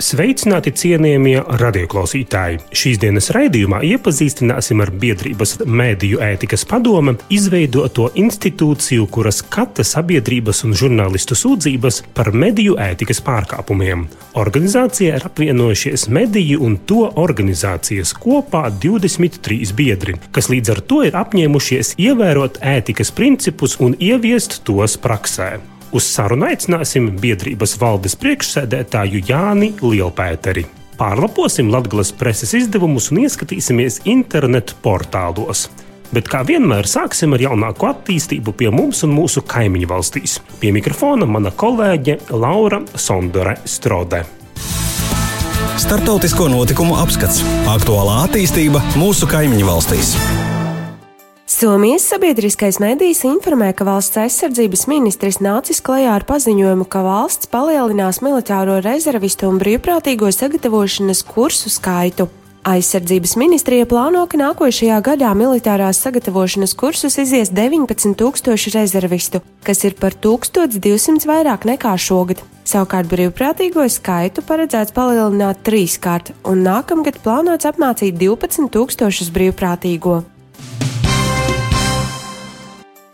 Sveicināti cienījamie radioklausītāji! Šīs dienas raidījumā iepazīstināsim ar biedrības Mēdīju ētikas padome izveidoto institūciju, kuras skata sabiedrības un žurnālistu sūdzības par mediju ētikas pārkāpumiem. Organizācijā ir apvienojušies mediju un to organizācijas kopā 23 biedri, kas līdz ar to ir apņēmušies ievērot ētikas principus un ieviest tos praksē. Uz sarunu aicināsim biedrības valdes priekšsēdētāju Jāni Lielpēteri. Pārlaposim Latvijas preses izdevumus un ieskatīsimies internetu portālos. Bet kā vienmēr sāksim ar jaunāko attīstību pie mums un mūsu kaimiņu valstīs. Pie mikrofona mana kolēģe Laura Sondore Strode. Startautisko notikumu apskats - aktuālā attīstība mūsu kaimiņu valstīs. Somijas sabiedriskais medijs informē, ka valsts aizsardzības ministrs nācis klajā ar paziņojumu, ka valsts palielinās militāro rezervistu un brīvprātīgo sagatavošanas kursu skaitu. Aizsardzības ministrija plāno, ka nākošajā gadā militārās sagatavošanas kursus izies 19,000 rezervistu, kas ir par 1200 vairāk nekā šogad. Savukārt brīvprātīgo skaitu paredzēts palielināt trīskārt, un nākamgad plānots apmācīt 12,000 brīvprātīgo.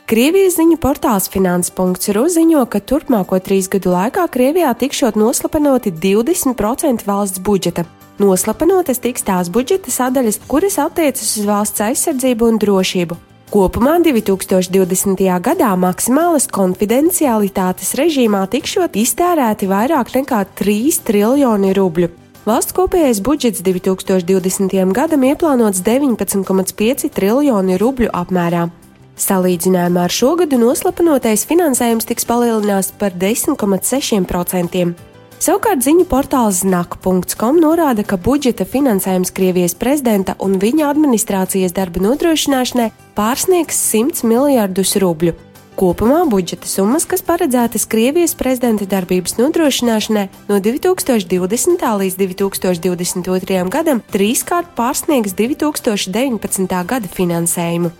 Krievijas ziņu portāls Finanses.ru ziņo, ka turpmāko trīs gadu laikā Krievijā tikšot noslapenoti 20% valsts budžeta. Noslapenotas tiks tās budžeta sadaļas, kuras attiecas uz valsts aizsardzību un drošību. Kopumā 2020. gadā maksimālas konfidencialitātes režīmā tikšot iztērēti vairāk nekā 3 triljoni rubļu. Valsts kopējais budžets 2020. gadam ieplānots 19,5 triljoni rubļu apmērā. Salīdzinājumā ar šo gadu noslapenotais finansējums tiks palielināts par 10,6%. Savukārt ziņu portāls znak.com norāda, ka budžeta finansējums Krievijas prezidenta un viņa administrācijas darba nodrošināšanai pārsniegs 100 miljardus rubļu. Kopumā budžeta summas, kas paredzētas Krievijas prezidenta darbības nodrošināšanai no 2020. līdz 2022. gadam, trīskārt pārsniegs 2019. gada finansējumu.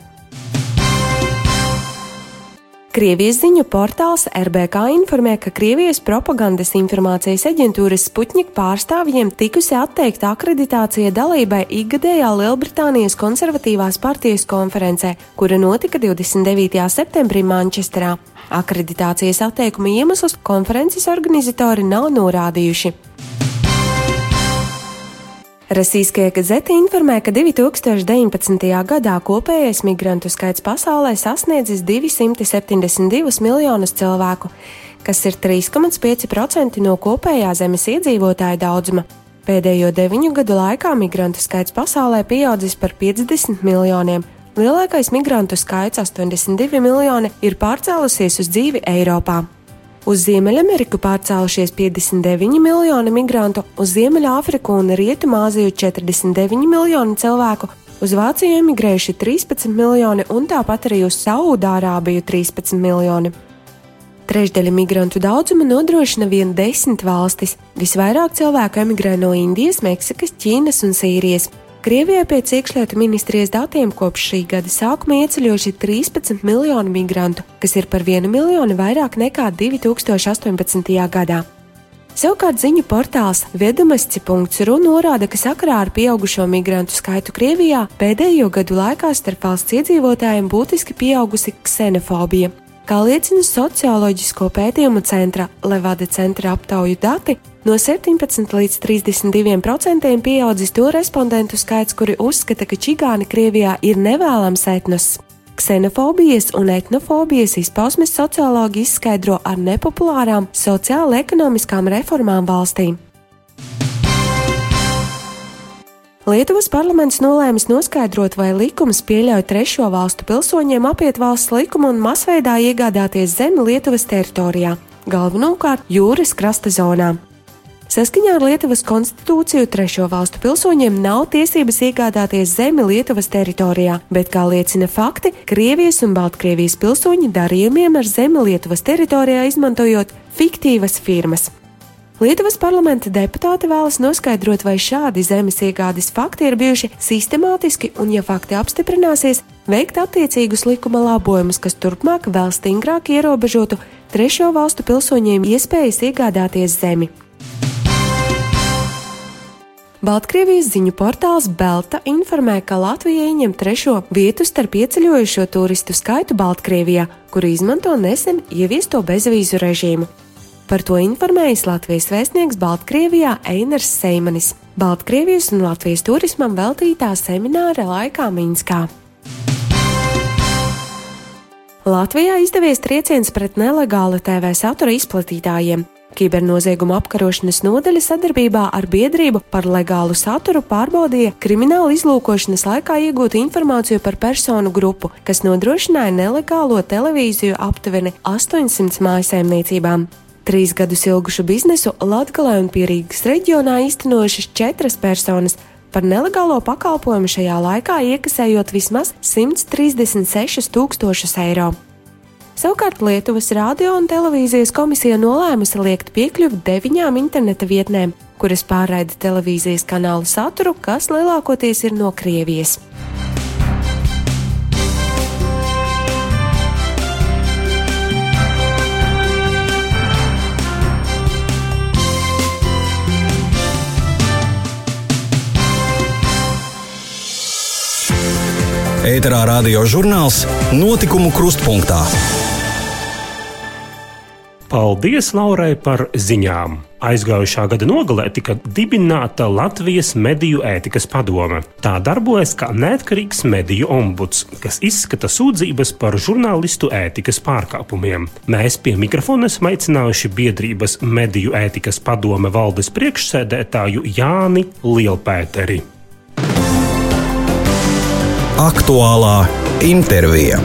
Krievijas ziņu portāls RBK informē, ka Krievijas propagandas informācijas aģentūras Sputnik pārstāvjiem tikusi atteikta akreditācija dalībai ikgadējā Lielbritānijas konservatīvās partijas konferencē, kura notika 29. septembrī Manchesterā. Akreditācijas atteikuma iemeslus konferences organizatori nav norādījuši. Rasīskie gazete informē, ka 2019. gadā kopējais migrantu skaits pasaulē sasniedzis 272 miljonus cilvēku, kas ir 3,5% no kopējā zemes iedzīvotāja daudzuma. Pēdējo deviņu gadu laikā migrantu skaits pasaulē pieaudzis par 50 miljoniem. Lielākais migrantu skaits, 82 miljoni, ir pārcēlusies uz dzīvi Eiropā. Uz Ziemeļameriku pārcēlušies 59 miljoni migrantu, uz Ziemeļāfriku un Rietumāziju 49 miljoni cilvēku, uz Vāciju emigrējuši 13 miljoni un tāpat arī uz Saudārābiju 13 miljoni. Trešdaļa migrantu daudzumu nodrošina vien desmit valstis. Visvairāk cilvēku emigrē no Indijas, Meksikas, Ķīnas un Sīrijas. Krievijai pēc iekšlietu ministrijas datiem kopš šī gada sākuma ieceļojuši 13 miljoni migrantu, kas ir par 1 miljonu vairāk nekā 2018. gadā. Savukārt ziņu portāls Vedamasci.ru norāda, ka sakarā ar pieaugušo migrantu skaitu Krievijā pēdējo gadu laikā starp valsts iedzīvotājiem būtiski pieaugusi ksenofobija. Kā liecina socioloģisko pētījumu centra Levada centra aptauju dati, no 17 līdz 32% pieaudzis to respondentu skaits, kuri uzskata, ka čigāni Krievijā ir nevēlams etnos. Ksenofobijas un etnofobijas izpausmes sociologi izskaidro ar nepopulārām sociālo-ekonomiskām reformām valstīm. Lietuvas parlaments nolēmis noskaidrot, vai likums pieļauj trešo valstu pilsoņiem apiet valsts likumu un masveidā iegādāties zemi Lietuvas teritorijā, galvenokārt jūras krasta zonā. Saskaņā ar Lietuvas konstitūciju trešo valstu pilsoņiem nav tiesības iegādāties zemi Lietuvas teritorijā, bet, kā liecina fakti, Krievijas un Baltkrievijas pilsoņi darījumiem ar zemi Lietuvas teritorijā izmantojot fiktīvas firmas. Lietuvas parlamenta deputāti vēlas noskaidrot, vai šādi zemes iegādes fakti ir bijuši sistemātiski un, ja fakti apstiprināsies, veikt attiecīgus likuma labojumus, kas turpmāk vēl stingrāk ierobežotu trešo valstu pilsoņiem iespējas iegādāties zemi. Baltkrievijas ziņu portāls Belta informē, ka Latvija ieņem trešo vietu starp ieceļojušo turistu skaitu Baltkrievijā, kuri izmanto nesen ieviesto bezvīzu režīmu. Par to informējis Latvijas vēstnieks Baltkrievijā Einars Seimanis Baltkrievijas un Latvijas turismam veltītā semināra laikā Minskā. Latvijā izdevies trieciens pret nelegālu TV satura izplatītājiem. Kibernozieguma apkarošanas nodaļa sadarbībā ar biedrību par legālu saturu pārbaudīja krimināla izlūkošanas laikā iegūtu informāciju par personu grupu, kas nodrošināja nelegālo televīziju aptuveni 800 mājsaimniecībām. Trīs gadus ilgušu biznesu Latvijā un Pierīgas reģionā īstenojušas četras personas, par nelegālo pakalpojumu šajā laikā iekasējot vismaz 136 tūkstošus eiro. Savukārt Lietuvas radio un televīzijas komisija nolēmusi liekt piekļuvi deviņām interneta vietnēm, kuras pārraida televīzijas kanālu saturu, kas lielākoties ir no Krievijas. Ēterā radio žurnāls Notikumu krustpunktā. Paldies Laurai par ziņām! Aizgājušā gada nogalē tika dibināta Latvijas mediju ētikas padome. Tā darbojas kā neatkarīgs mediju ombuds, kas izskata sūdzības par žurnālistu ētikas pārkāpumiem. Mēs pie mikrofona esam aicinājuši biedrības mediju ētikas padome valdes priekšsēdētāju Jāni Lielpēteri. Aktuālā intervija.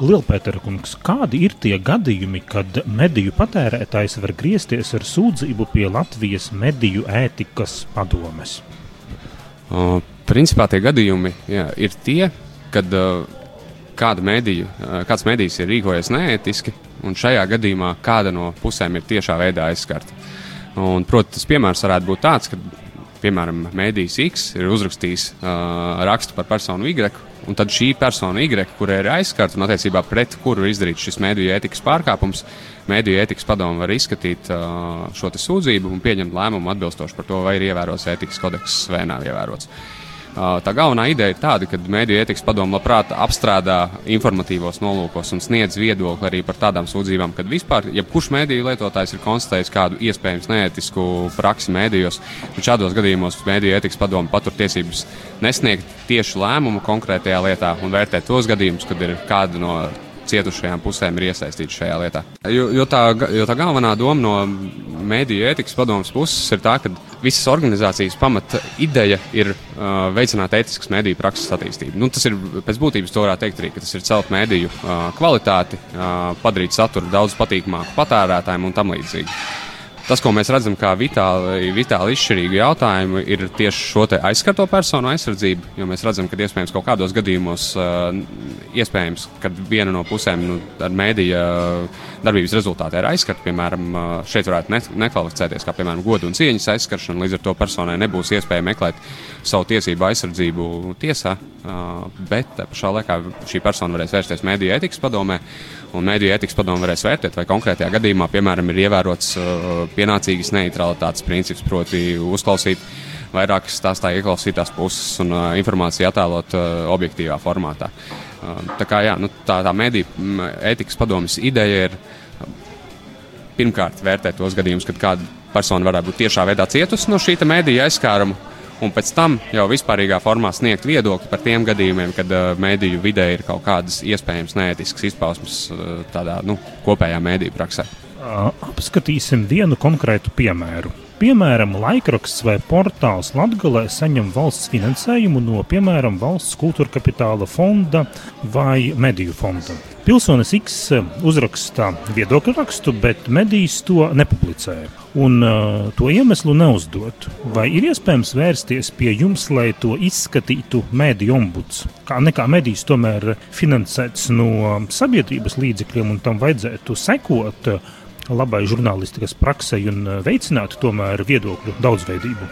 Lielpētera kungs, kādi ir tie gadījumi, kad mediju patērētājs var griezties ar sūdzību pie Latvijas mediju ētikas padomes? Uh, principā tie gadījumi jā, ir tie, kad uh, kāda mediju, uh, kāds medijs ir rīkojies neētiski, un šajā gadījumā kāda no pusēm ir tiešā veidā aizskarta. Un, proti, tas piemērs varētu būt tāds, ka piemēram, mēdījis X ir uzrakstījis uh, rakstu par personu Y, un tad šī persona Y, kurai ir aizskarta un attiecībā pret kuru ir izdarīts šis mēdīju ētikas pārkāpums, mēdīju ētikas padomu var izskatīt uh, šo sūdzību un pieņemt lēmumu atbilstoši par to, vai ir ievērots ētikas kodeks vai nav ievērots. Tā galvenā ideja ir tāda, ka Mēdīņu etikas padome labprāt apstrādā informatīvos nolūkos un sniedz viedokli arī par tādām sūdzībām, kad vispār jebkurš mēdīju lietotājs ir konstatējis kādu iespējams neētisku praksi mēdījos. Šādos gadījumos Mēdīņu etikas padome patur tiesības nesniegt tieši lēmumu konkrētajā lietā un vērtēt tos gadījumus, kad ir kāda no cietušajām pusēm ir iesaistīts šajā lietā. Jo, jo, tā, jo tā galvenā doma no mēdīju ētikas padomas puses ir tā, ka visas organizācijas pamata ideja ir uh, veicināt ētiskas mēdīju prakses attīstību. Nu, tas ir pēc būtības to varētu teikt arī, ka tas ir celt mēdīju uh, kvalitāti, uh, padarīt saturu daudz patīkamāku patērētājiem un tam līdzīgi. Tas, ko mēs redzam kā vitāli, vitāli izšķirīgu jautājumu, ir tieši šo aizskarto personu aizsardzību. Jo mēs redzam, ka iespējams kaut kādos gadījumos, iespējams, kad viena no pusēm nu, ar mēdīja darbības rezultātā ir aizskarta, piemēram, šeit varētu ne, nekvalificēties kā piemēram godu un cieņas aizskaršana. Līdz ar to personai nebūs iespēja meklēt savu tiesību aizsardzību tiesā, bet pašā laikā šī persona varēs vērsties mēdīja etikas padomē un mediju etikas padomu varēs vērtēt, vai konkrētajā gadījumā, piemēram, ir ievērots pienācīgas neutralitātes princips, proti, uzklausīt vairākas tās tā ieklausītās puses un uh, informāciju attēlot uh, objektīvā formātā. Uh, tā kā jā, nu, tā, tā mediju mm, etikas padomas ideja ir pirmkārt vērtēt tos gadījumus, kad kāda persona varētu būt tiešā veidā cietusi no šī mediju aizskāruma un pēc tam jau vispārīgā formā sniegt viedokli par tiem gadījumiem, kad uh, mēdīju vidē ir kaut kādas iespējamas neētiskas izpausmes uh, tādā nu, kopējā mēdīju praksē. Apskatīsim vienu konkrētu piemēru. Piemēram, laikraksts vai portāls Latvijā saņem valsts finansējumu no, piemēram, valsts kultūra kapitāla fonda vai mediju fonda. Pilsonis X uzraksta viedokļu rakstu, bet medijas to nepublicē un uh, to iemeslu neuzdot. Vai ir iespējams vērsties pie jums, lai to izskatītu mediju ombuds? Kā nekā medijas tomēr finansēts no sabiedrības līdzekļiem, un tam vajadzētu sekot. Uh, labai žurnālistikas praksei un uh, veicinātu tomēr viedokļu daudzveidību.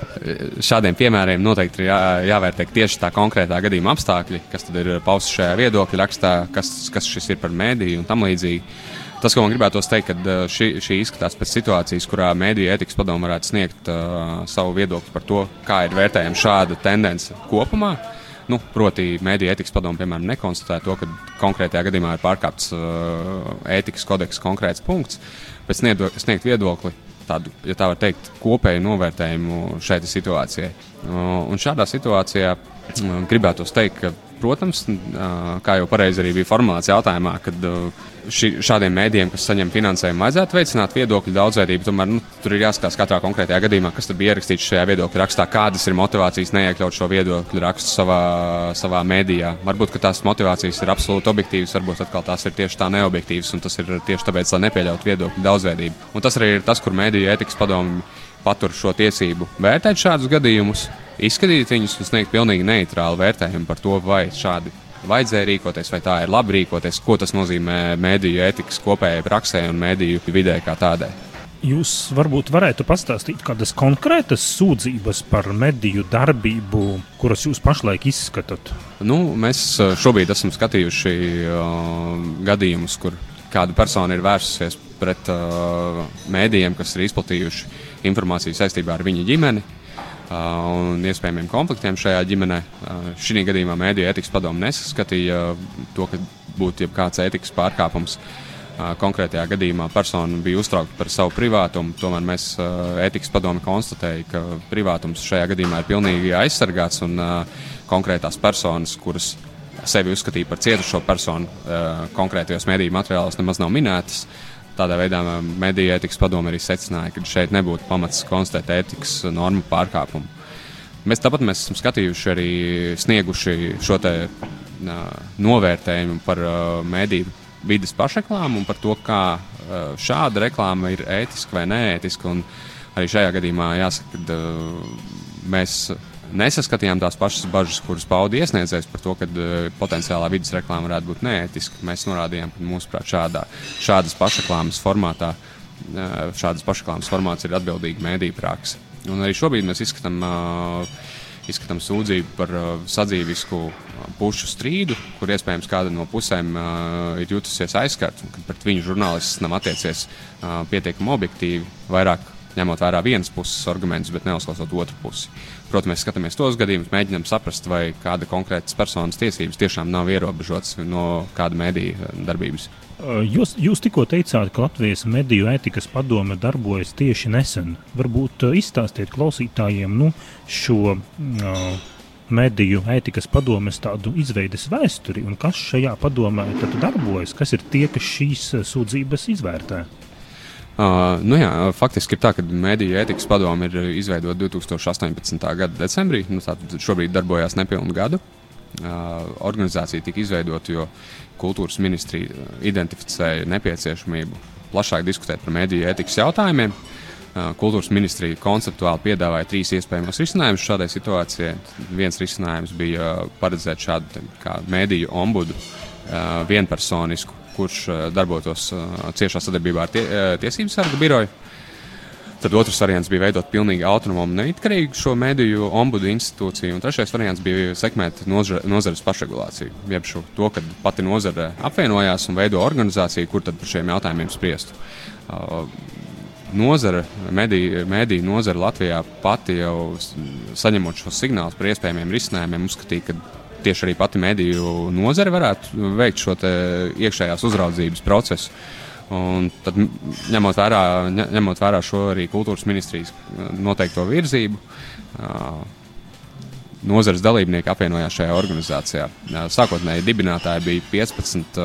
Šādiem piemēriem noteikti ir jā, jāvērtē tieši tā konkrētā gadījuma apstākļi, kas ir pausti šajā viedokļa rakstā, kas, kas šis ir par mēdīju un tam līdzīgi. Tas, ko man gribētu teikt, ka uh, šī, šī izskatās pēc situācijas, kurā mēdīja etikas padoma varētu sniegt uh, savu viedokli par to, kā ir vērtējama šāda tendence kopumā. Nu, proti, mēdīja etikas padoma, piemēram, nekonstatē to, ka konkrētajā gadījumā ir pārkāpts uh, ētikas kodeks konkrēts punkts. Uh, bet sniegt viedokli, tādu, ja tā var teikt, kopēju novērtējumu šai situācijai. Un šādā situācijā gribētu teikt, ka Protams, kā jau pareizi arī bija formulēts jautājumā, kad ši, šādiem mēdījiem, kas saņem finansējumu, vajadzētu veicināt viedokļu daudzveidību. Tomēr nu, tur ir jāskatās katrā konkrētajā gadījumā, kas bija ierakstīts šajā viedokļu rakstā, kādas ir motivācijas neiekļaut šo viedokļu rakstu savā, savā mēdījā. Varbūt tās motivācijas ir absolūti objektīvas, varbūt atkal tās ir tieši tā neobjektīvas, un tas ir tieši tāpēc, lai nepieļautu viedokļu daudzveidību. Un tas arī ir tas, kur mēdīju etikas padomu patur šo tiesību vērtēt šādus gadījumus izskatīt viņus un sniegt pilnīgi neitrālu vērtējumu par to, vai šādi vajadzēja rīkoties, vai tā ir labi rīkoties, ko tas nozīmē mēdīju etikas kopējai praksē un mēdīju vidē kā tādai. Jūs varbūt varētu pastāstīt kādas konkrētas sūdzības par mediju darbību, kuras jūs pašlaik izskatāt? Nu, mēs uh, šobrīd esam skatījuši uh, gadījumus, kur kāda persona ir vērsusies pret uh, mēdījiem, kas ir izplatījuši informāciju saistībā ar viņa ģimeni. Uh, un iespējamiem konfliktiem šajā ģimenē. Uh, šī gadījumā mēdīja etikas padomu nesaskatīja to, ka būtu jebkāds etikas pārkāpums. Uh, konkrētajā gadījumā persona bija uztraukta par savu privātumu. Tomēr mēs etikas padomu konstatējām, ka privātums šajā gadījumā ir pilnīgi aizsargāts un konkrētās personas, kuras sevi uzskatīja par cietušo personu, konkrētajos mediju materiālos nemaz nav minētas. Tādā veidā mediju ētikas padome arī secināja, ka šeit nebūtu pamats konstatēt ētikas normu pārkāpumu. Mēs tāpat mēs esam skatījuši arī snieguši šo te, uh, novērtējumu par uh, mediju vidas pašreklāmu un par to, kā uh, šāda reklāma ir ētiska vai neētiska. Un arī šajā gadījumā jāsaka, ka uh, mēs nesaskatījām tās pašas bažas, kuras pauda iesniedzējs par to, ka uh, potenciālā vidas reklāma varētu būt neētiska. Mēs norādījām, ka mūsuprāt šādā, šādas pašreklāmas formātā, uh, šādas pašreklāmas formāts ir atbildīga mēdīņu praksa. Un arī šobrīd mēs izskatām, uh, izskatām sūdzību par uh, sadzīvisku pušu strīdu, kur iespējams kāda no pusēm uh, ir jutusies aizskarta un ka pret viņu žurnālists nav attiecies uh, pietiekami objektīvi, vairāk ņemot vērā vienas puses argumentus, bet neuzklausot otru pusi. Protams, mēs skatāmies tos gadījumus, mēģinām saprast, vai kāda konkrētas personas tiesības tiešām nav ierobežotas no kāda mediju eh, darbības. Jūs, jūs tikko teicāt, ka Latvijas mediju ētikas padome darbojas tieši nesen. Varbūt izstāstiet klausītājiem nu, šo uh, mediju ētikas padomes tādu izveides vēsturi un kas šajā padomē darbojas, kas ir tie, kas šīs sūdzības izvērtē. Uh, nu jā, faktiski ir tā, ka Mēdīņu ētikas padome ir izveidota 2018. gada decembrī. Nu, Tātad šobrīd darbojas nepilnu gadu. Uh, organizācija tika izveidota, jo kultūras ministrija identificēja nepieciešamību plašāk diskutēt par mēdīju ētikas jautājumiem. Uh, kultūras ministrija konceptuāli piedāvāja trīs iespējamos risinājumus šādai situācijai. Viens risinājums bija paredzēt šādu mēdīju ombudu, uh, vienpersonisku kurš eh, darbotos eh, ciešā sadarbībā ar tie, eh, Tiesību sargu biroju. Tad otrs variants bija veidot pilnīgi autonomu, neatkarīgu šo mediju ombudu institūciju. Un trešais variants bija sekmēt nozare, nozares pašregulāciju. Jeb šo, to, ka pati nozare apvienojās un veido organizāciju, kur tad par šiem jautājumiem spriestu. Nozara, mediju, mediju nozara Latvijā pati jau saņemot šos signālus par iespējamiem risinājumiem, uzskatīja, ka tieši arī pati mediju nozare varētu veikt šo iekšējās uzraudzības procesu. Un tad, ņemot vērā, ņemot vērā šo arī kultūras ministrijas noteikto virzību, nozares dalībnieki apvienojās šajā organizācijā. Sākotnēji dibinātāji bija 15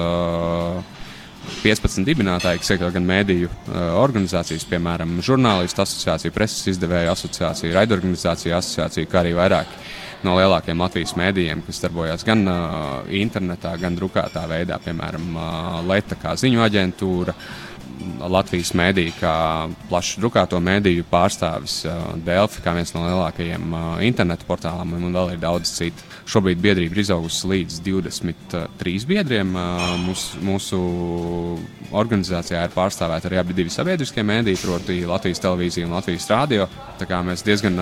15 dibinātāji, kas iekļauj gan mēdīju organizācijas, piemēram, žurnālistu asociāciju, preses izdevēju asociāciju, raidorganizāciju asociāciju, kā arī vairāk no lielākiem Latvijas mēdījiem, kas darbojas gan uh, internetā, gan drukātā veidā, piemēram, uh, Leta kā ziņu aģentūra. Latvijas mēdīja, kā plašs drukāto mēdīju pārstāvis, Delfi, kā viens no lielākajiem internetu portāliem, un vēl ir daudz citu. Šobrīd biedrība ir izaugusi līdz 23 biedriem. Mūsu, mūsu organizācijā ir pārstāvēti arī abi sabiedriskie mēdīji, proti, Latvijas televīzija un Latvijas rādio. Mēs diezgan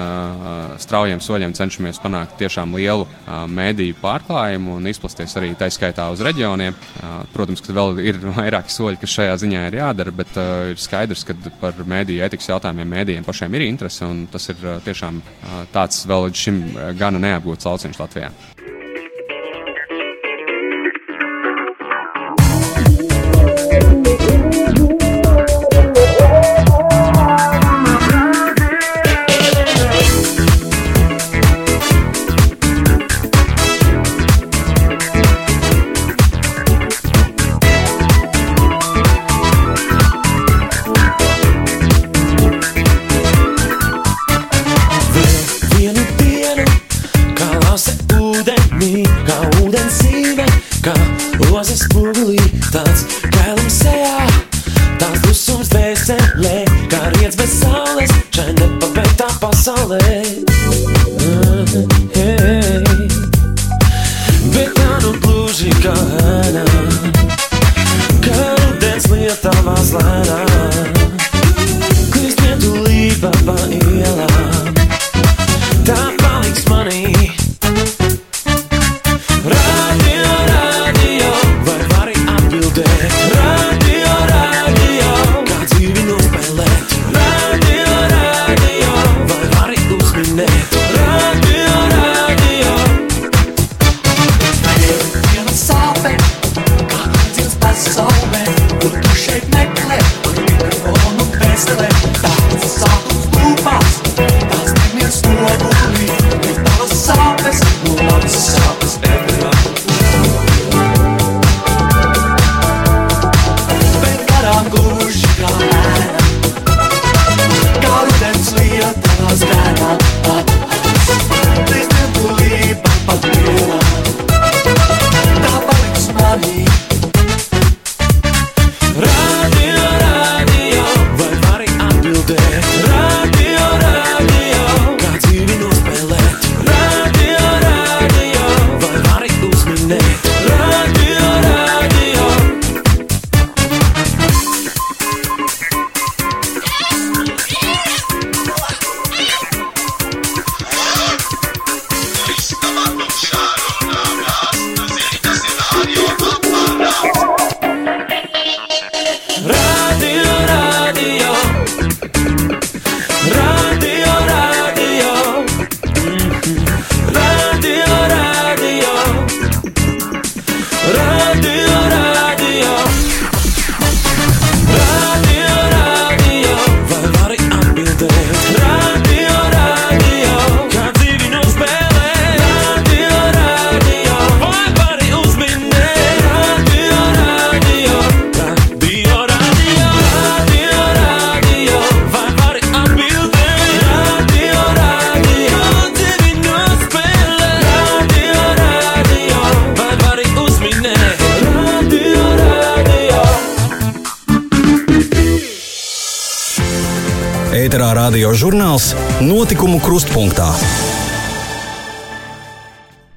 straujiem soļiem cenšamies panākt tiešām lielu mēdīju pārklājumu un izplasties arī tā skaitā uz reģioniem. Protams, ka vēl ir vairāki soļi, kas šajā ziņā ir jādara, bet uh, ir skaidrs, ka par mēdīju etikas jautājumiem mēdījiem pašiem ir interese un tas ir uh, tiešām uh, tāds vēl līdz šim gana neapgūts lauciņš Latvijā.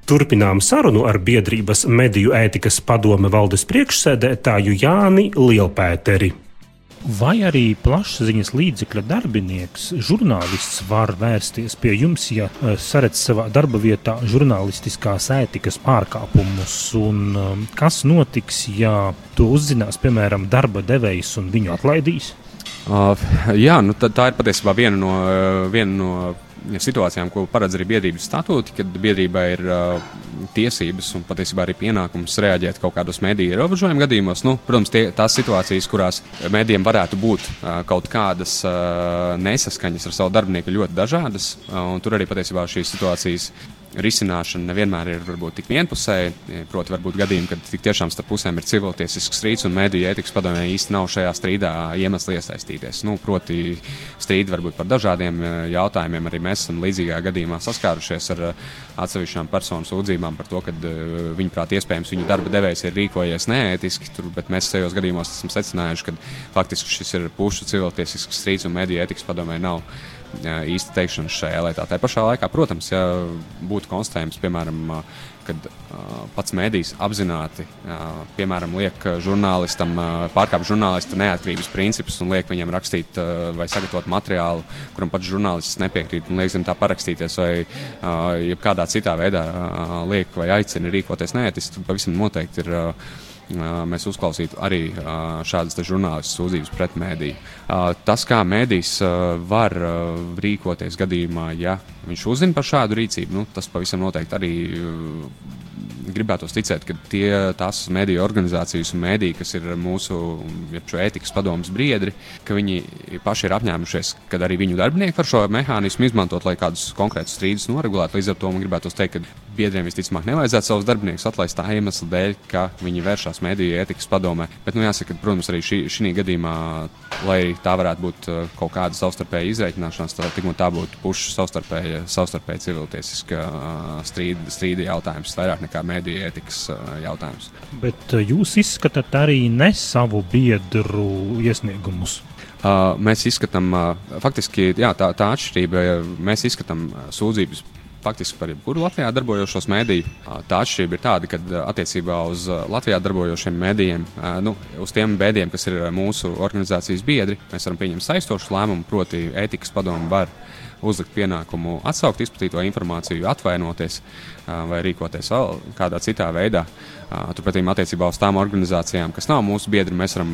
Turpinām sarunu ar biedrības mediju ētikas padome valdes priekšsēdētāju Jāni Lielpēteri. Vai arī plašsaziņas līdzekļa darbinieks, žurnālists var vērsties pie jums, ja e, saredz savā darba vietā žurnālistiskās ētikas pārkāpumus? Un e, kas notiks, ja to uzzinās, piemēram, darba devējs un viņu atlaidīs? Uh, jā, nu, tā, tā ir patiesībā viena no, uh, viena no situācijām, ko paredz arī biedrības statūti, kad biedrībai ir uh, tiesības un patiesībā arī pienākums reaģēt kaut kādos mediju ierobežojumu gadījumos. Nu, protams, tie, tās situācijas, kurās medijiem varētu būt uh, kaut kādas uh, nesaskaņas ar savu darbinieku, ļoti dažādas. Uh, tur arī patiesībā šīs situācijas risināšana nevienmēr ir varbūt, tik vienpusēja. Proti, var būt gadījumi, kad tik tiešām starp pusēm ir civiltiesisks strīds, un mediju ētikas padomē īsti nav šajā strīdā iemesli iesaistīties. Nu, proti, strīdi var būt par dažādiem eh, jautājumiem. Arī mēs esam līdzīgā gadījumā saskārušies ar eh, atsevišķām personu sūdzībām par to, ka viņuprāt, iespējams, viņu darba devējs ir rīkojies neētiski, tur, bet mēs tajos gadījumos esam secinājuši, ka faktiski šis ir pušu civiltiesisks strīds un mediju ētikas padomē nav īsta teikšana šajā lietā. Tā pašā laikā, protams, ja būtu konstatējums, piemēram, kad uh, pats mēdījis apzināti piemēram, liek žurnālistam pārkāpt žurnālista neatkarības principus un liek viņam rakstīt vai sagatavot materiālu, kuram pats žurnālists nepiekrīt un liek zem tā parakstīties, vai uh, kādā citā veidā liek vai aicina rīkoties neētiski, pavisam noteikti ir. Mēs uzklausītu arī šādas žurnālistu sūdzības pret mēdīju. Tas, kā mēdījis var rīkoties gadījumā, ja viņš uzzina par šādu rīcību, nu, tas pavisam noteikti arī gribētu ticēt, ka tie, tās mediju organizācijas un mēdīji, kas ir mūsu ētikas padomus briedri, ka viņi paši ir apņēmušies, ka arī viņu darbinieki var šo mehānismu izmantot, lai kādus konkrētus strīdus noregulētu. Līdz ar to man gribētu teikt, ka biedriem visticamāk nevajadzētu savus darbiniekus atlaist tā iemesla dēļ, ka viņi vēršas mediju ētikas padomē. Bet, nu, jāsaka, ka, protams, arī šī, šī gadījumā, lai tā varētu būt uh, kaut kāda savstarpēja izreikināšanās, tad tik un tā būtu pušu savstarpēja, savstarpēja civiltiesiska uh, strīda, strīda jautājums, vairāk nekā mediju ētikas uh, jautājums. Bet jūs izskatāt arī ne savu biedru iesniegumus. Uh, mēs izskatām, uh, faktiski jā, tā, tā atšķirība, mēs izskatām sūdzības faktiski par jebkuru Latvijā darbojošos mēdīju. Tā atšķirība ir tāda, ka attiecībā uz Latvijā darbojošiem mēdījiem, nu, uz tiem mēdījiem, kas ir mūsu organizācijas biedri, mēs varam pieņemt saistošu lēmumu, proti, ētikas padomu var uzlikt pienākumu atsaukt izplatīto informāciju, atvainoties vai rīkoties vēl kādā citā veidā. Turpretī attiecībā uz tām organizācijām, kas nav mūsu biedri, mēs varam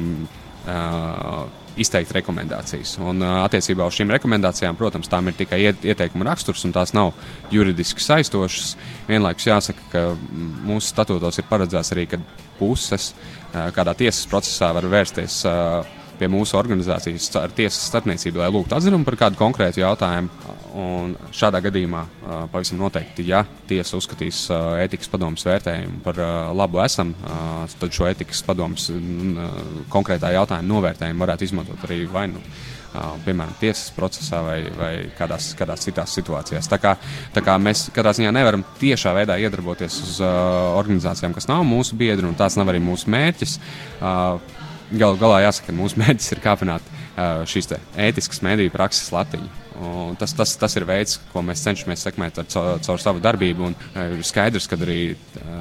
izteikt rekomendācijas. Un, attiecībā uz šīm rekomendācijām, protams, tām ir tikai ieteikuma raksturs, un tās nav juridiski saistošas. Vienlaikus jāsaka, ka mūsu statūtos ir paredzēts arī, ka puses kādā tiesas procesā var vērsties pie mūsu organizācijas ar tiesas starpniecību, lai lūgtu atzinumu par kādu konkrētu jautājumu. Un šādā gadījumā pavisam noteikti, ja tiesa uzskatīs ētikas padomus vērtējumu par labu esam, tad šo ētikas padomus konkrētā jautājuma novērtējumu varētu izmantot arī vai nu. Piemēram, tiesas procesā vai, vai kādās, kādās citās situācijās. Tā kā, tā kā mēs katrā ziņā nevaram tiešā veidā iedarboties uz uh, organizācijām, kas nav mūsu biedri, un tās nav arī mūsu mērķis. Uh, Galu galā jāsaka, ka mūsu mērķis ir kāpināt uh, šīs ētiskas mediju prakses latiņu. Un tas, tas, tas ir veids, ko mēs cenšamies sekmēt ar, caur, caur savu darbību. Un, uh, ir skaidrs, ka arī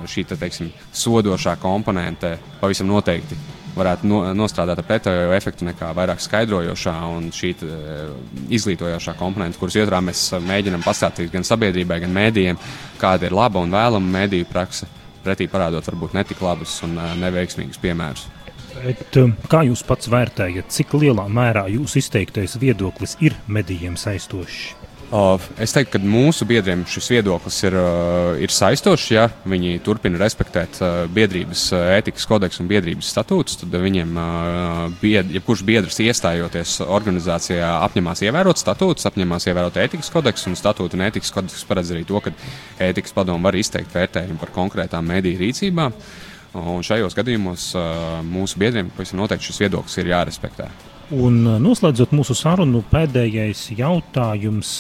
šī te, teiksim, sodošā komponente pavisam noteikti varētu no, nostrādāt ar pretējo efektu nekā vairāk skaidrojošā un šī uh, izglītojošā komponente, kuras ietrā mēs mēģinām pastāstīt gan sabiedrībai, gan mēdījiem, kāda ir laba un vēlama mediju praksa, pretī parādot varbūt netik labus un uh, neveiksmīgus piemērus. Bet, um, kā jūs pats vērtējat, cik lielā mērā jūsu izteiktais viedoklis ir medijiem saistošs? Es teiktu, ka mūsu biedriem šis viedoklis ir, uh, ir saistošs. Ja viņi turpina respektēt uh, biedrības uh, ētikas kodeksu un biedrības statūtus, tad viņiem, bied, jebkurš biedrs iestājoties organizācijā, apņemās ievērot statūtus, apņemās ievērot ētikas kodeksu. Un statūta un ētikas kodeks paredz arī to, ka ētikas padomu var izteikt vērtējumu par konkrētām mediju rīcībām. Un šajos gadījumos mūsu biedriem pavisam noteikti šis viedoklis ir jārespektē. Un noslēdzot mūsu sarunu, pēdējais jautājums.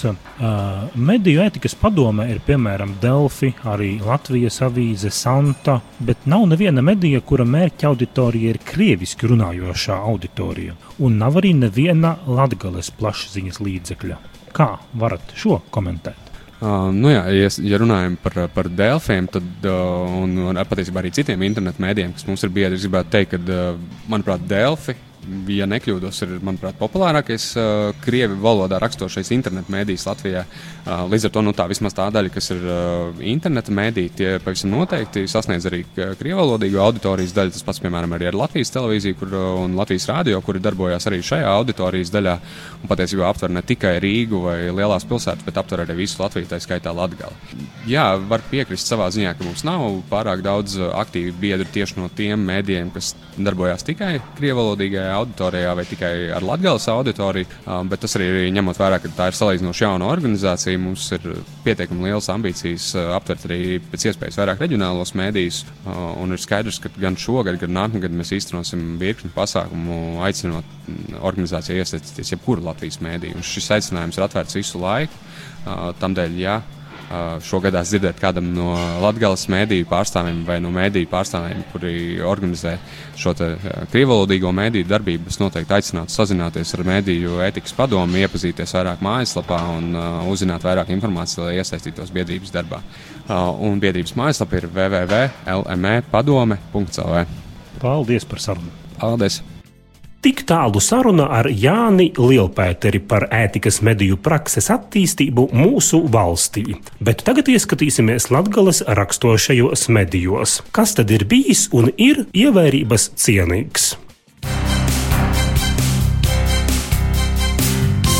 Mediju ētikas padome ir piemēram Delfi, arī Latvijas avīze Santa, bet nav neviena medija, kura mērķa auditorija ir krieviski runājošā auditorija, un nav arī neviena latgales plašsaziņas līdzekļa. Kā varat šo komentēt? Uh, nu jā, ja, ja runājam par, par Dēlķiem, tad uh, un, un patiesībā arī citiem internetu mēdījiem, kas mums ir biedri, gribētu teikt, ka, uh, manuprāt, Dēlķi ja nekļūdos, ir manuprāt, populārākais uh, krievu valodā raksturošais internetu mēdījis Latvijā. Uh, līdz ar to nu, tā vismaz tā daļa, kas ir uh, interneta mēdīja, tie pavisam noteikti sasniedz arī krievu valodīgo auditorijas daļu. Tas pats, piemēram, arī ar Latvijas televīziju kur, un Latvijas rādio, kuri darbojās arī šajā auditorijas daļā. Un patiesībā aptver ne tikai Rīgu vai lielās pilsētas, bet aptver arī visu Latviju, tā skaitā Latgali. Jā, var piekrist savā ziņā, ka mums nav pārāk daudz aktīvu biedru tieši no tiem mēdījiem, kas darbojās tikai krievu valodīgajā plašākajā auditorijā vai tikai ar latgāles auditoriju, bet tas arī ņemot vērā, ka tā ir salīdzinoši jauna organizācija, mums ir pietiekami liels ambīcijas aptvert arī pēc iespējas vairāk reģionālos mēdījus, un ir skaidrs, ka gan šogad, gan nākamgad mēs īstenosim virkni pasākumu, aicinot organizācijai iesaistīties jebkuru Latvijas mēdīju. Un šis aicinājums ir atvērts visu laiku. Tādēļ, ja šogad dzirdēt kādam no Latvijas mēdīju pārstāvjiem vai no mēdīju pārstāvjiem, kuri organizē šo krievalodīgo mēdīju darbību, es noteikti aicinātu sazināties ar mēdīju ētikas padomu, iepazīties vairāk mājaslapā un uh, uzzināt vairāk informācijas, lai iesaistītos biedrības darbā. Un biedrības mājaslapa ir www.lmepadome.cl. Paldies par sarunu! Paldies! Tik tālu saruna ar Jāni Lielpēteri par ētikas mediju prakses attīstību mūsu valstī. Bet tagad ieskatīsimies Latvijas raksturošajos medijos. Kas tad ir bijis un ir ievērības cienīgs?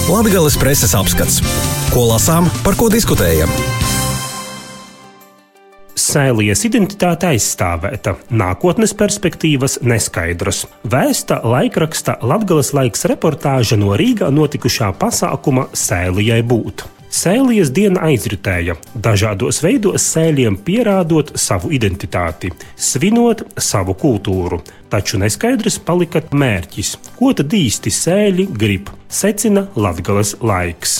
Latvijas preses apskats. Ko lasām, par ko diskutējam? Sēlijas identitāte aizstāvēta, nākotnes perspektīvas neskaidras. Vēsta laikraksta Latvijas laiks reportāža no Rīgā notikušā pasākuma Sēlijai būt. Sēlijas diena aizritēja, dažādos veidos sēļiem pierādot savu identitāti, svinot savu kultūru, taču neskaidrs palika mērķis, ko tad īsti sēļi grib, secina Latvijas laiks.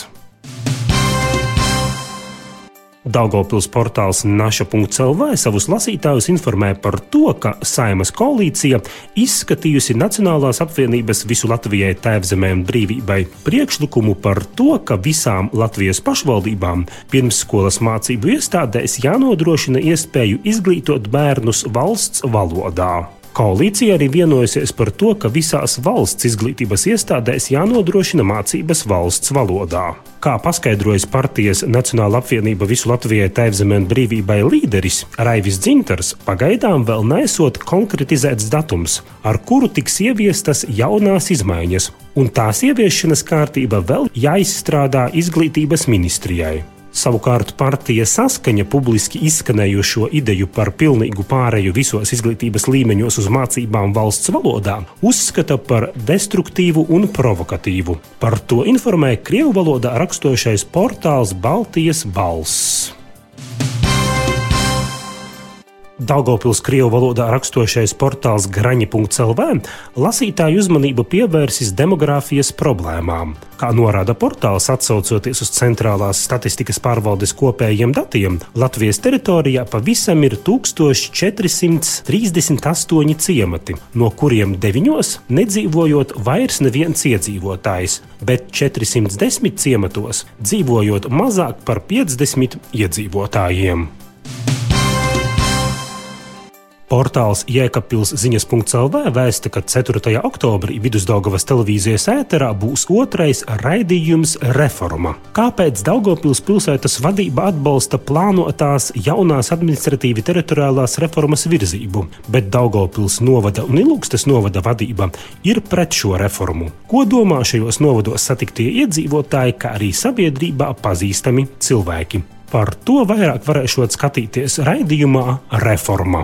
Daugopils portāls Naša.CLV savus lasītājus informē par to, ka Saimas koalīcija izskatījusi Nacionālās apvienības visu Latvijai tēvzemē un brīvībai priekšlikumu par to, ka visām Latvijas pašvaldībām pirmsskolas mācību iestādēs jānodrošina iespēju izglītot bērnus valsts valodā. Koalīcija arī vienojusies par to, ka visās valsts izglītības iestādēs jānodrošina mācības valsts valodā. Kā paskaidrojas partijas Nacionāla apvienība visu Latvijai tēvzemē un brīvībai līderis Raivis Dzintars, pagaidām vēl nesot konkretizēts datums, ar kuru tiks ieviestas jaunās izmaiņas, un tās ieviešanas kārtība vēl jāizstrādā izglītības ministrijai. Savukārt partija saskaņa publiski izskanējušo ideju par pilnīgu pāreju visos izglītības līmeņos uz mācībām valsts valodā uzskata par destruktīvu un provokatīvu. Par to informē Krievu valodā raksturošais portāls Baltijas balss. Daugopils Krievu valodā raksturošais portāls Graņa.CLV lasītāju uzmanību pievērsis demogrāfijas problēmām. Kā norāda portāls, atsaucoties uz centrālās statistikas pārvaldes kopējiem datiem, Latvijas teritorijā pavisam ir 1438 ciemati, no kuriem deviņos nedzīvojot vairs neviens iedzīvotājs, bet 410 ciematos dzīvojot mazāk par 50 iedzīvotājiem. Portāls Jēkabpils ziņas.CLV vēsta, ka 4. oktobrī Vidusdaugavas televīzijas ēterā būs otrais raidījums Reforma. Kāpēc Daugopils pilsētas vadība atbalsta plānotās jaunās administratīvi teritoriālās reformas virzību, bet Daugopils novada un Ilūkstes novada vadība ir pret šo reformu? Ko domā šajos novados satiktie iedzīvotāji, kā arī sabiedrībā pazīstami cilvēki? Par to vairāk varēšot skatīties raidījumā Reforma.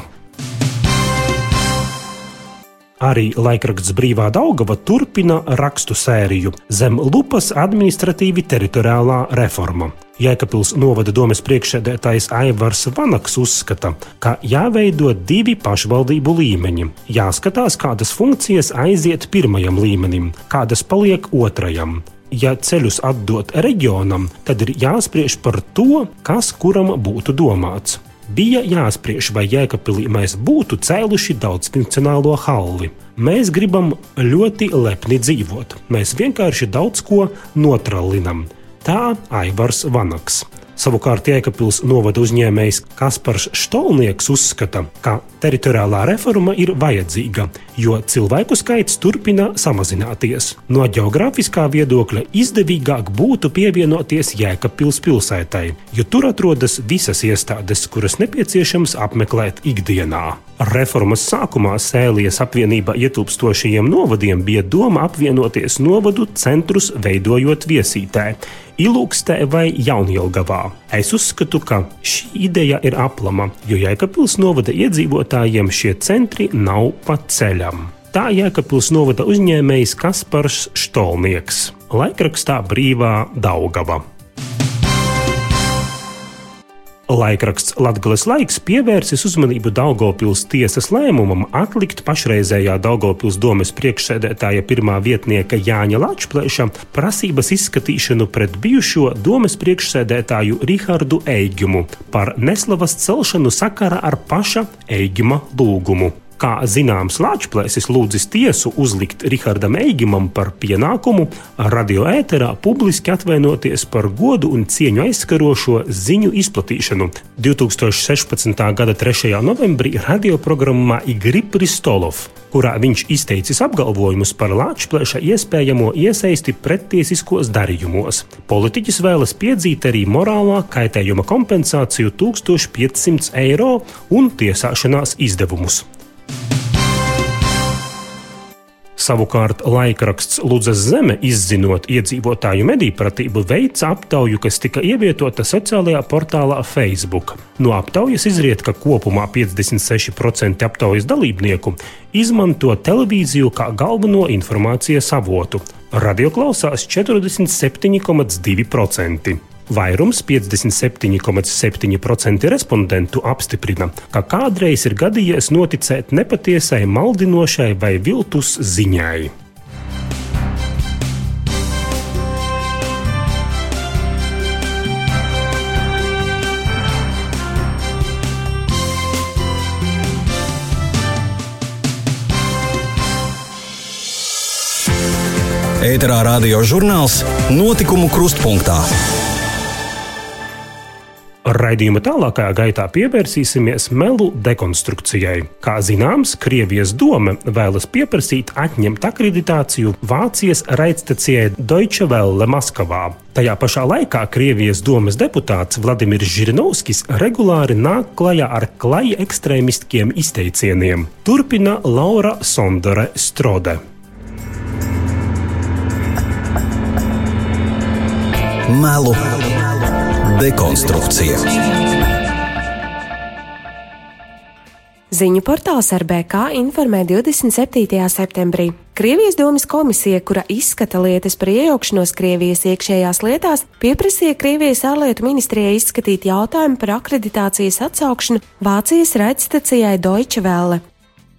Arī laikraksts Brīvā Daugava turpina rakstu sēriju Zem lupas administratīvi teritoriālā reforma. Jēkabils novada domes priekšsēdētājs Aivars Vanaks uzskata, ka jāveido divi pašvaldību līmeņi. Jāskatās, kādas funkcijas aiziet pirmajam līmenim, kādas paliek otrajam. Ja ceļus atdot reģionam, tad ir jāspriež par to, kas kuram būtu domāts bija jāspriež, vai Jēkabīlī mēs būtu cēluši daudzfunkcionālo halli. Mēs gribam ļoti lepni dzīvot. Mēs vienkārši daudz ko notralinam. Tā Aivars Vanaks. Savukārt Jēkabils novada uzņēmējs Kaspars Štolnieks uzskata, ka teritoriālā reforma ir vajadzīga, jo cilvēku skaits turpina samazināties. No geogrāfiskā viedokļa izdevīgāk būtu pievienoties Jēkabils pilsētai, jo tur atrodas visas iestādes, kuras nepieciešams apmeklēt ikdienā. Reformas sākumā Sēlijas apvienībā ietilpstošajiem novadiem bija doma apvienoties novadu centrus, veidojot viesītē, Ilūkstē vai Jaunjelgavā. Es uzskatu, ka šī ideja ir aplama, jo Jēkabils novada iedzīvotājiem šie centri nav pa ceļam. tā Jēkabpils novada uzņēmējs Kaspars Štolnieks. Laikrakstā Brīvā Daugava. Laikraksts Latvijas laiks pievērsis uzmanību Daugopils tiesas lēmumam atlikt pašreizējā Daugopils domes priekšsēdētāja pirmā vietnieka Jāņa Lačplēša prasības izskatīšanu pret bijušo domes priekšsēdētāju Rihardu Eigimu par neslavas celšanu sakarā ar paša Eigima lūgumu. Kā zināms, Lāčplēsis lūdzis tiesu uzlikt Rihardam Eigimam par pienākumu radioēterā publiski atvainoties par godu un cieņu aizskarošo ziņu izplatīšanu. 2016. gada 3. novembrī radioprogrammā Igri Pristolov, kurā viņš izteicis apgalvojumus par Lāčplēša iespējamo iesaisti prettiesiskos darījumos. Politiķis vēlas piedzīt arī morālā kaitējuma kompensāciju 1500 eiro un tiesāšanās izdevumus. Savukārt laikraksts Lūdzes zeme, izzinot iedzīvotāju mediju pratību, veica aptauju, kas tika ievietota sociālajā portālā Facebook. No aptaujas izriet, ka kopumā 56% aptaujas dalībnieku izmanto televīziju kā galveno informācijas avotu. Radio klausās 47,2%. Vairums, 57,7% respondentu apstiprina, ka kādreiz ir gadījies noticēt nepatiesai, maldinošai vai viltus ziņai. Ēterā radio žurnāls Notikumu krustpunktā. Raidījuma tālākajā gaitā pievērsīsimies melu dekonstrukcijai. Kā zināms, Krievijas doma vēlas pieprasīt atņemt akreditāciju Vācijas raidstacijai Deutsche Welle Maskavā. Tajā pašā laikā Krievijas domas deputāts Vladimirs Žirinovskis regulāri nāk klajā ar klaja ekstrēmistiskiem izteicieniem. Turpina Laura Sondore Strode. Melu dekonstrukcija. Ziņu portāls RBK informē 27. septembrī. Krievijas domas komisija, kura izskata lietas par iejaukšanos Krievijas iekšējās lietās, pieprasīja Krievijas ārlietu ministrijai izskatīt jautājumu par akreditācijas atsaukšanu Vācijas raidstacijai Deutsche Welle.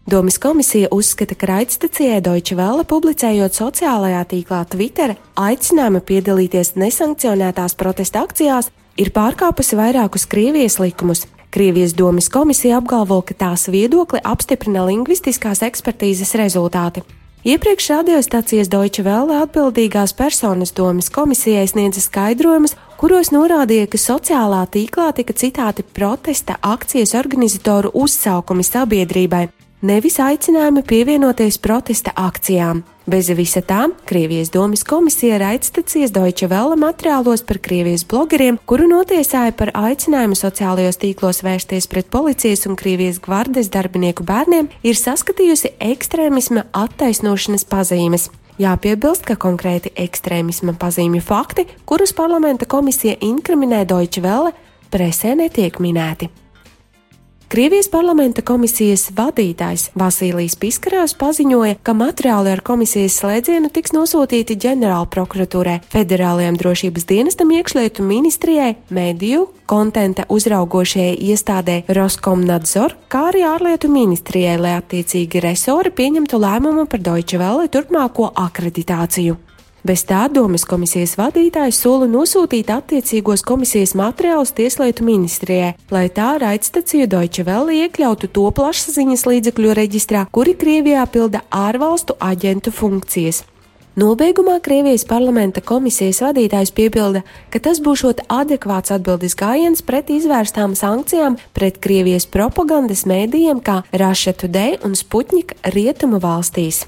Domas komisija uzskata, ka raidstacijai Deutsche Welle publicējot sociālajā tīklā Twitter aicinājumu piedalīties nesankcionētās protesta akcijās ir pārkāpusi vairākus Krievijas likumus. Krievijas domas komisija apgalvo, ka tās viedokli apstiprina lingvistiskās ekspertīzes rezultāti. Iepriekš radiostacijas Deutsche Welle atbildīgās personas domas komisijai sniedza skaidrojumus, kuros norādīja, ka sociālā tīklā tika citāti protesta akcijas organizatoru uzsaukumi sabiedrībai, nevis aicinājumi pievienoties protesta akcijām. Bez visa tā, Krievijas domas komisija raidstacijas Deutsche Welle materiālos par Krievijas blogeriem, kuru notiesāja par aicinājumu sociālajos tīklos vērsties pret policijas un Krievijas gvardes darbinieku bērniem, ir saskatījusi ekstrēmisma attaisnošanas pazīmes. Jāpiebilst, ka konkrēti ekstrēmisma pazīmju fakti, kurus parlamenta komisija inkriminē Deutsche Welle, presē netiek minēti. Krievijas parlamenta komisijas vadītājs Vasilijs Piskarovs paziņoja, ka materiāli ar komisijas slēdzienu tiks nosūtīti ģenerāla prokuratūrai, federālajiem drošības dienestam, iekšlietu ministrijai, mediju, kontenta uzraugošajai iestādē Roskomnadzor, kā arī ārlietu ministrijai, lai attiecīgi resori pieņemtu lēmumu par Deutsche Welle turpmāko akreditāciju. Bez tā domas komisijas vadītājs sola nosūtīt attiecīgos komisijas materiālus Tieslietu ministrijai, lai tā raidstaciju Deutsche Welle iekļautu to plašsaziņas līdzekļu reģistrā, kuri Krievijā pilda ārvalstu aģentu funkcijas. Nobeigumā Krievijas parlamenta komisijas vadītājs piebilda, ka tas būšot adekvāts atbildes gājiens pret izvērstām sankcijām pret Krievijas propagandas mēdījiem kā Russia Today un Sputnik rietumu valstīs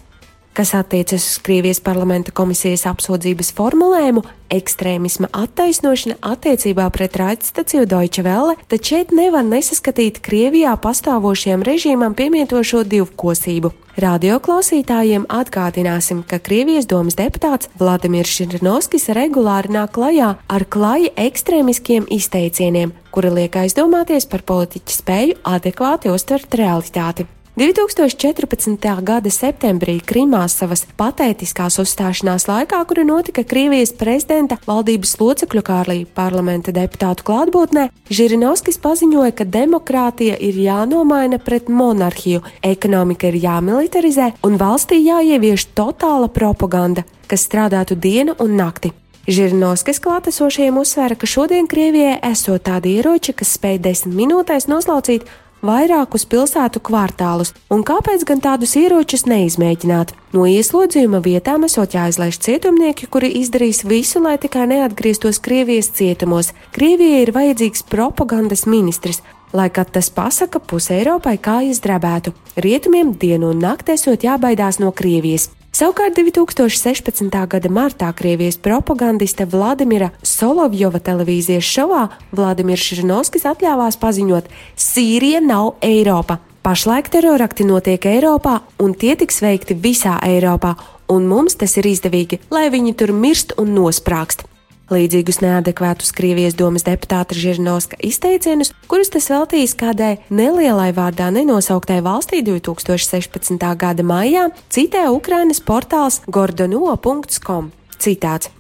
kas attiecas uz Krievijas parlamenta komisijas apsūdzības formulējumu ekstrēmisma attaisnošana attiecībā pret raidstaciju Deutsche Welle, tad šeit nevar nesaskatīt Krievijā pastāvošajam režīmam piemietošo divkosību. Radio klausītājiem atgādināsim, ka Krievijas domas deputāts Vladimirs Širinovskis regulāri nāk klajā ar klaji ekstrēmiskiem izteicieniem, kuri liek aizdomāties par politiķa spēju adekvāti uztvert realitāti. 2014. gada septembrī Krimā savas patētiskās uzstāšanās laikā, kura notika Krievijas prezidenta valdības locekļu kā arī parlamenta deputātu klātbūtnē, Žirinovskis paziņoja, ka demokrātija ir jānomaina pret monarhiju, ekonomika ir jāmilitarizē un valstī jāievieš totāla propaganda, kas strādātu dienu un nakti. Žirinovskis klātesošajiem uzsvēra, ka šodien Krievijai esot tādi ieroči, kas spēj desmit minūtēs noslaucīt vairākus pilsētu kvartālus, un kāpēc gan tādus ieročus neizmēģināt? No ieslodzījuma vietām esot jāizlaiž cietumnieki, kuri izdarīs visu, lai tikai neatgrieztos Krievijas cietumos. Krievijai ir vajadzīgs propagandas ministrs, lai kad tas pasaka pusē Eiropai kājas drebētu. Rietumiem dienu un nakti esot jābaidās no Krievijas. Savukārt 2016. gada martā Krievijas propagandiste Vladimira Solovjova televīzijas šovā Vladimirs Šrinovskis atļāvās paziņot: Sīrija nav Eiropa. Pašlaik terorakti notiek Eiropā, un tie tiks veikti visā Eiropā, un mums tas ir izdevīgi, lai viņi tur mirst un nosprākst. Līdzīgus neadekvātus Krievijas domas deputāta Žirnovska izteicienus, kurus tas veltījis kādai nelielai vārdā nenosauktai valstī 2016. gada maijā, citē Ukrainas portāls gordono.com. Citāts: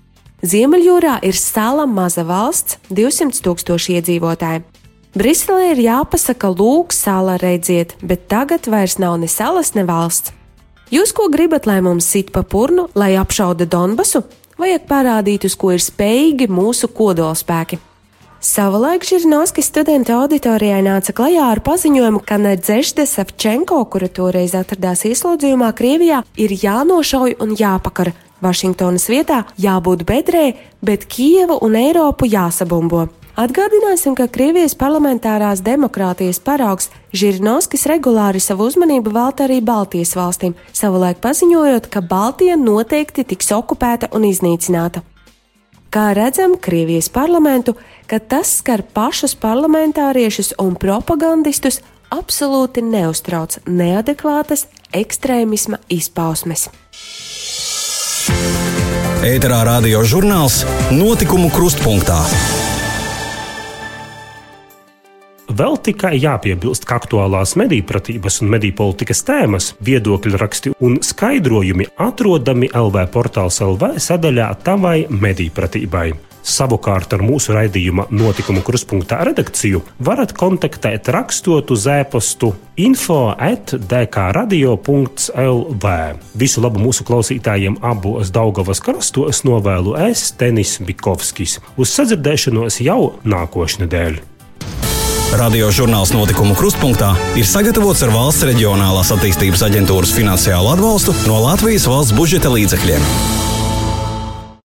Ziemeļjūrā ir sala maza valsts, 200 tūkstoši iedzīvotāji. Briselē ir jāpasaka, lūk, sala redziet, bet tagad vairs nav ne salas, ne valsts. Jūs ko gribat, lai mums sit pa purnu, lai apšauda Donbasu? Vajag parādīt, uz ko ir spējīgi mūsu kodolspēki. Savulaik Žirnovskis studentu auditorijai nāca klajā ar paziņojumu, ka Nedzežde Savčenko, kura toreiz atradās ieslodzījumā Krievijā, ir jānošauj un jāpakara. Vašingtonas vietā jābūt bedrē, bet Kievu un Eiropu jāsabumbo. Atgādināsim, ka Krievijas parlamentārās demokrātijas paraugs Žirinovskis regulāri savu uzmanību velta arī Baltijas valstīm, savulaik paziņojot, ka Baltija noteikti tiks okupēta un iznīcināta. Kā redzam, Krievijas parlamentu, ka tas skar pašus parlamentāriešus un propagandistus, absolūti neuztrauc neadekvātas ekstrēmisma izpausmes. Ēterā radio žurnāls Notikumu krustpunktā. Vēl tikai jāpiebilst, ka aktuālās mediju pratības un mediju politikas tēmas, viedokļu raksti un skaidrojumi atrodami LV portāls LV sadaļā Tavai mediju pratībai. Savukārt ar mūsu raidījuma notikumu kruspunktā redakciju varat kontaktēt rakstot uz e-pastu info atdkradio.lv. Visu labu mūsu klausītājiem abos Daugavas krastos novēlu es, Tenis Bikovskis. Uz sadzirdēšanos jau nākošnedēļ! Radio žurnāls notikumu krustpunktā ir sagatavots ar valsts reģionālās attīstības aģentūras finansiālu atbalstu no Latvijas valsts budžeta līdzekļiem.